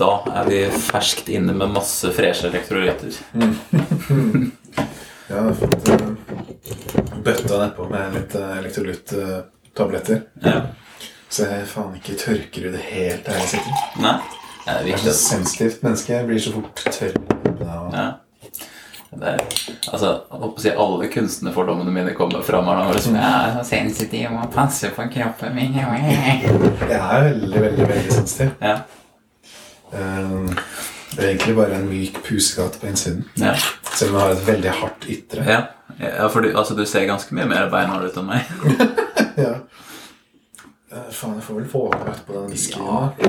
da er vi ferskt inne med masse freshe elektrolytter. Ja, jeg har fått uh, bøtta nedpå med litt uh, elektrolytt-tabletter. Ja. Så jeg faen ikke tørker i det helt der jeg sitter. Nei, det er Jeg er viktig. så sensitivt menneske. Jeg blir så fort tørr. Ja. Ja. Er, altså, jeg håper å si Alle kunstnerfordommene mine kommer fram her nå. Liksom, ja, jeg er så sensitiv og passer på kroppen min. Jeg er veldig, veldig veldig sensitiv. Ja. Um, det er egentlig bare en myk pusekatt på innsiden. Ja. Selv om jeg har et veldig hardt ytre. Ja, ja for du, altså, du ser ganske mye mer beinhard ut enn meg. Ja. Eh, faen, jeg får vel våge på den whiskyen. Ja,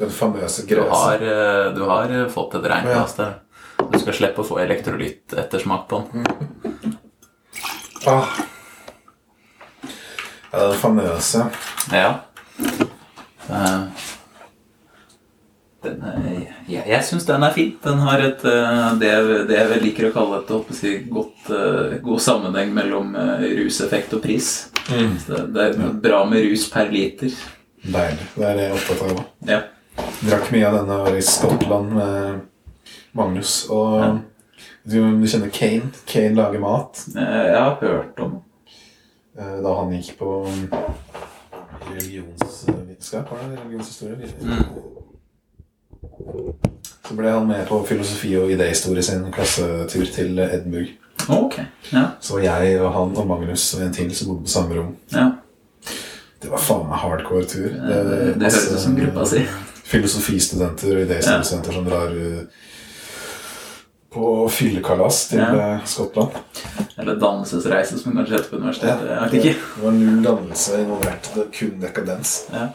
Den famøse Du har, eh, du har eh, fått et Ja. der. Du skal slippe å få elektrolytt-ettersmak på den. Ah. Ja, den famøse. Ja. Den er, jeg syns den er fin. Den har et, eh, det, det jeg liker å kalle et jeg godt, eh, god sammenheng mellom eh, ruseffekt og pris. Så Det, det er bra med rus per liter. Deilig. Det er det jeg er opptatt av. Ja. Drakk mye av denne var i Skottland med Magnus. Og Ja. du, du kjenner Kane. Kane lager mat. Jeg har hørt om Da han gikk på religionsvitenskap, var det religionshistorie? Så ble han med på filosofi- og idéhistorie sin klassetur til Edinburgh. Okay. Ja. Så jeg og han og Magnus og en til som bodde på samme rom. ja. Det var faen meg hardcore tur. Det, det høres ut som gruppa si. Filosofistudenter og idéstudenter som drar uh, på fyllekalas til Ja. uh, Skottland. Eller dannelsesreise, som kanskje heter på universitetet. Ja, det. Det var null dannelse involvert. Det kun dekadens. Ja.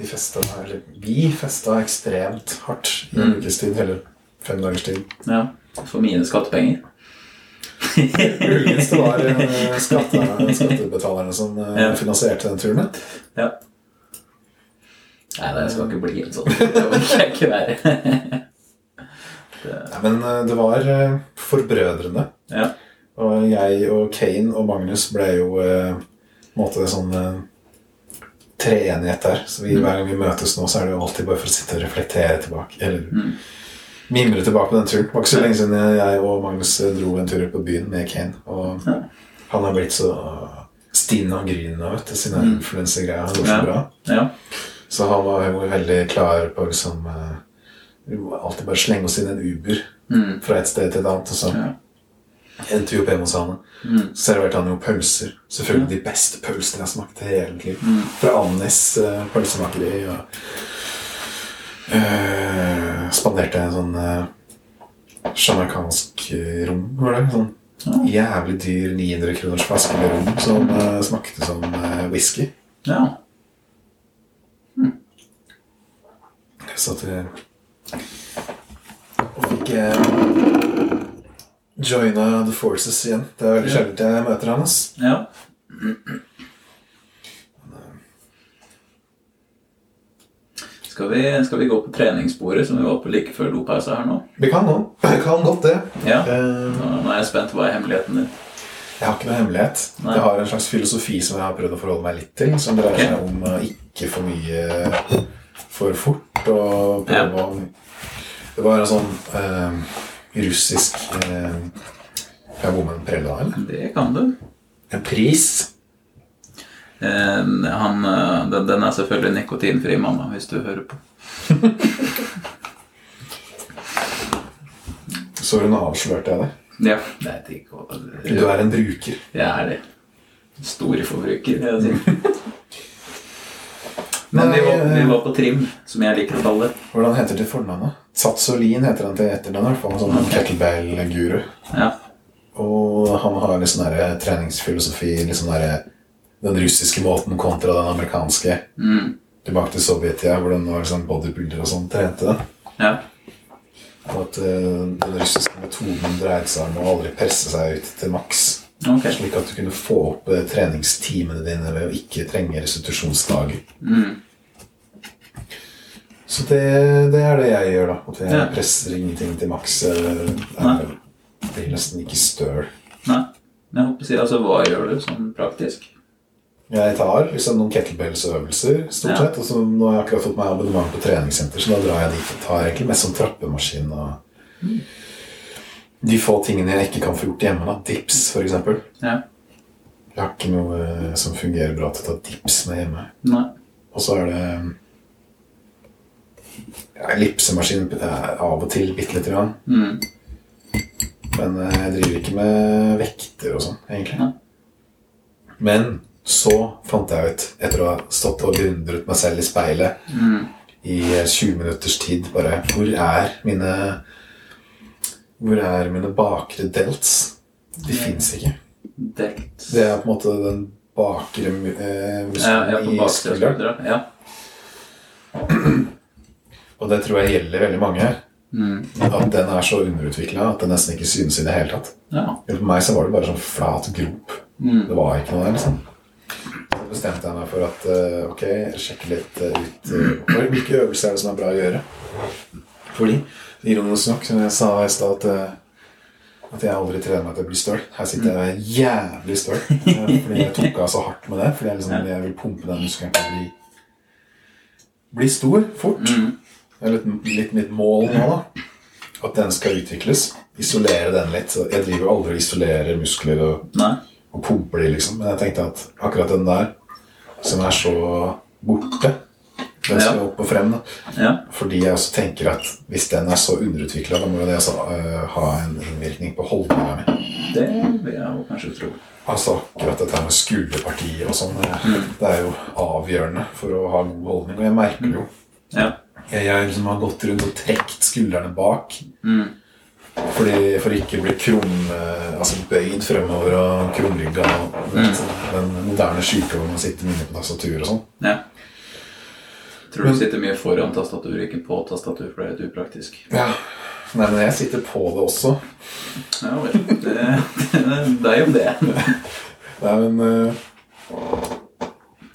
De festa, eller vi festa ekstremt hardt i en Mm. ukes tid, eller fem dagers tid. ja. For mine skattepenger. Muligens det var uh, skatte, skattebetalerne som uh, Ja. finansierte den turen. Ja. Nei, det skal ikke bli en sånn. Det orker jeg ikke være. det, Nei, men uh, det var forbrødrende. ja. Og jeg og Kane og Magnus ble jo på en måte sånn treenighet der. Så vi, hver gang vi møtes nå, så er det jo alltid bare for å sitte og reflektere tilbake. Eller Mm. mimre tilbake på den turen. Det var ikke så lenge siden jeg, jeg og Magnus uh, dro en tur på byen med Kane. Og Ja. han har blitt så uh, stinn og grynende vet du, sine Mm. influensegreier. Han går så bra. ja. Så han var jo veldig klar på liksom uh, Vi må alltid bare slenge oss inn en Uber Mm. fra et sted til et annet. Og så Ja. Endte vi opp hjemme hos han. Mm. Serverte han jo pølser. Selvfølgelig de beste pølsene jeg har smakt i hele mitt. Mm. Fra Annis uh, pølsemakeri. Og uh, spanderte en sånn uh, eh, rom, var det? Sånn Ja. jævlig dyr 900 kroners flaske med rom som uh, smakte som uh, whisky. ja. Så at vi Og fikk uh, joina The Forces igjen. Det er veldig Ja. sjelden jeg møter han. ass. ja. Skal vi, skal vi gå på treningssporet som vi var på like før dopausa her nå? Vi kan nå. Vi kan godt det. Ja. Eh, Nå er jeg spent. Hva er hemmeligheten din? Jeg har ikke noe hemmelighet. Nei. Jeg har en slags filosofi som jeg har prøvd å forholde meg litt til. Som dreier seg om ikke for mye for fort. Og prøve å Det var en sånn eh, russisk eh, Kan jeg bomme en prelle da, eller? Det kan du. En pris. Eh, han, den, den er selvfølgelig nikotinfri, mamma, hvis du hører på. Så hun avslørte jeg det. Ja. Det er det, Du er en bruker. Jeg er det. Storforbruker, vil jeg si. Men vi var, vi eh, var på trim, som jeg liker å kalle det. Hvordan heter det fornavnet? Satsolin heter han til etternavn. fall, En sånn kettlebell-guru. Ja. Og han har en sånn der treningsfilosofi litt sånn der, Den russiske måten kontra den amerikanske. Mm. Tilbake til Sovjettida, hvor den var sånn bodybuilder og sånn trente. ja. Og at uh, den russiske metoden dreide seg om å aldri presse seg ut til maks. Okay. Slik at du kunne få opp eh, treningstimene dine ved å ikke trenge restitusjonsdager. Mm. Så det, det er det jeg gjør, da. At jeg Ja. presser ingenting til maks. Det Nei. Blir nesten ikke støl. Nei. Men jeg håper å si, altså, hva gjør du sånn praktisk? Jeg tar liksom noen kettlebells-øvelser, stort Ja. sett. Og så nå har jeg akkurat fått meg abonnement på treningssenter, så da drar jeg dit og tar egentlig mest sånn trappemaskin og de få tingene jeg ikke kan få gjort hjemme. da Dips, eksempel. Ja. Jeg har ikke noe eh, som fungerer bra til å ta dips med hjemme. Nei. Og så er det ellipsemaskin eh, av og til bitte lite grann. Mm. Men eh, jeg driver ikke med vekter og sånn, egentlig. Ja. Men så fant jeg ut, etter å ha stått og beundret meg selv i speilet Mm. i 20 minutters tid, bare Hvor er mine Hvor er mine bakre delts? De fins ikke. Delt. Det er på en måte den bakre mu- eh, Ja, ja, i skulderen. Ja. Og det tror jeg gjelder veldig mange. Mm. At den er så underutvikla at det nesten ikke synes i det hele tatt. ja. For meg så var det bare sånn flat grop. Mm. Det var ikke noe der, liksom. Så bestemte jeg meg for at eh, ok, sjekke litt eh, ut eh, Hvilke øvelser er det som er bra å gjøre? Fordi, ironisk nok, som jeg sa i stad, at, at jeg aldri trener meg til å bli støl. Her sitter jeg jævlig støl. Fordi jeg tok av så hardt med det. Fordi jeg, liksom, jeg vil pumpe den muskelen til å bli, bli stor fort. Mm. Det er litt, litt mitt mål nå, da. At den skal utvikles. Isolere den litt. Jeg driver jo aldri og isolerer muskler og, og pumper de, liksom. Men jeg tenkte at akkurat den der, som er så borte, den skal Ja. opp og frem. da. Ja. Fordi jeg også tenker at hvis den er så underutvikla, da må jo det altså, uh, ha en innvirkning på holdninga mi. Det vil jeg kanskje tro. Altså akkurat dette med skulderpartiet og sånn, det, det er jo avgjørende for å ha god holdning. Og jeg merker jo Ja. Jeg, jeg liksom har gått rundt og trukket skuldrene bak. Mm. Fordi, for ikke å bli krum, eh, altså bøyd fremover og krumrygga. Mm. Den moderne sykdommen å sitte mye på tastatur og sånn. ja. Tror du sitter mye foran tastatur, ikke på tastatur, for det er litt upraktisk. Ja. Nei, men jeg sitter på det også. Ja vel. Det, det, det er jo det. Nei, men øh,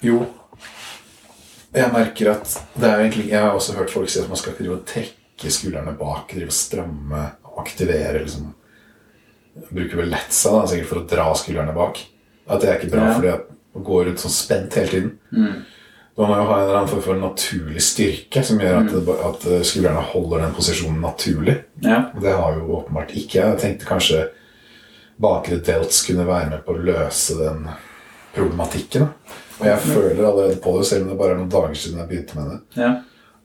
Jo. Jeg merker at det er egentlig Jeg har også hørt folk si at man skal ikke drive og trekke skuldrene bak. Drive og stramme aktivere liksom Bruker vel letsa da, sikkert for å dra skuldrene bak. At det er ikke bra Ja. fordi jeg går rundt sånn spent hele tiden. Mm. Man må jo ha en eller annen form for naturlig styrke som gjør at, mm. at skuldrene holder den posisjonen naturlig. Ja. Det har jo åpenbart ikke. Jeg tenkte kanskje bakre delts kunne være med på å løse den problematikken. da. Og jeg føler allerede på det, selv om det bare er noen dager siden jeg begynte med det, Ja.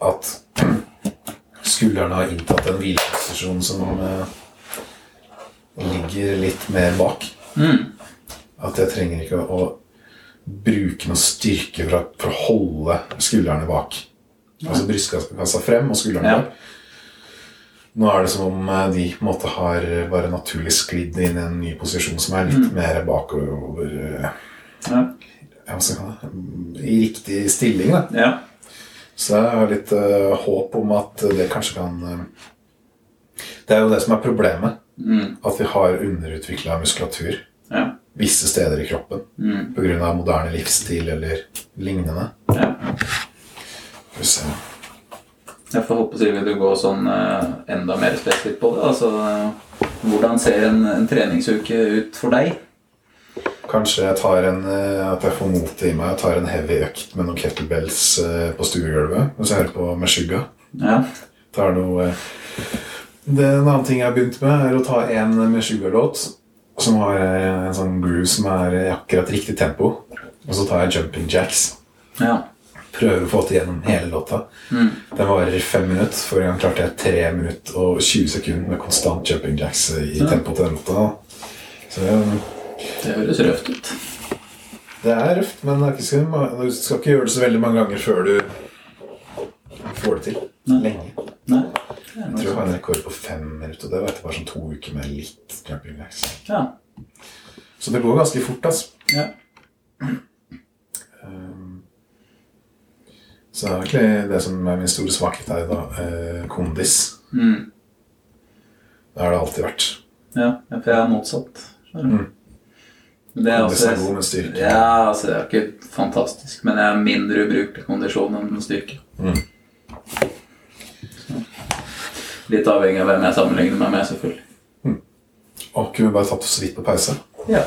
at skuldrene har inntatt en hvileposisjon som uh, ligger litt mer bak. Mm. At jeg trenger ikke å, å bruke noe styrke for å, for å holde skuldrene bak. Altså brystkassa frem og skuldrene Ja. bak. Nå er det som om eh, de på en måte har bare naturlig sklidd inn i en ny posisjon som er litt mer bakover eh, Ja. Ja, hva skal jeg kalle det? I riktig stilling. Da. ja. Så jeg har litt uh, håp om at det kanskje kan uh, Det er jo det som er problemet. Mm. At vi har underutvikla muskulatur Ja. visse steder i kroppen Mm. pga. moderne livsstil eller lignende. ja. Skal vi se. Jeg får håpe Silje, du går sånn eh, enda mer spesifikt på det. Altså, hvordan ser en, en treningsuke ut for deg? Kanskje jeg tar en eh, at jeg får motet i meg og tar en heavy økt med noen kettlebells eh, på stuegulvet mens jeg hører på Meshuggah. Ja. Tar noe eh, det, En annen ting jeg har begynt med, er å ta en Meshuggah-låt som har en sånn groove som er i akkurat riktig tempo. Og så tar jeg jumping jacks. ja. Prøver å få til gjennom hele låta. Mm. Den varer fem minutter. Forrige gang klarte jeg tre minutter og 20 sekunder med konstant jumping jacks i Ja. tempo til den låta. Så eh, Det høres røft ut. det er røft, men det ikke så, du skal ikke gjøre det så veldig mange ganger før du får det til. Lenge. Nei. Jeg tror jeg har en rekord på fem minutter. Det var etter bare sånn to uker med litt jumping jacks. Ja. Så det går ganske fort, altså. ja. Um, Så det er egentlig det som er min store svakhet her, da. eh, Kondis. Mm. Det har det alltid vært. ja. For jeg er motsatt. skjønner du. Det er også, god ja, altså, det er ikke fantastisk, men jeg er mindre ubrukelig kondisjon enn styrke. Mm. Litt avhengig av hvem jeg sammenligner meg med, selvfølgelig. Og kunne vi bare tatt oss vidt på pause? Ja.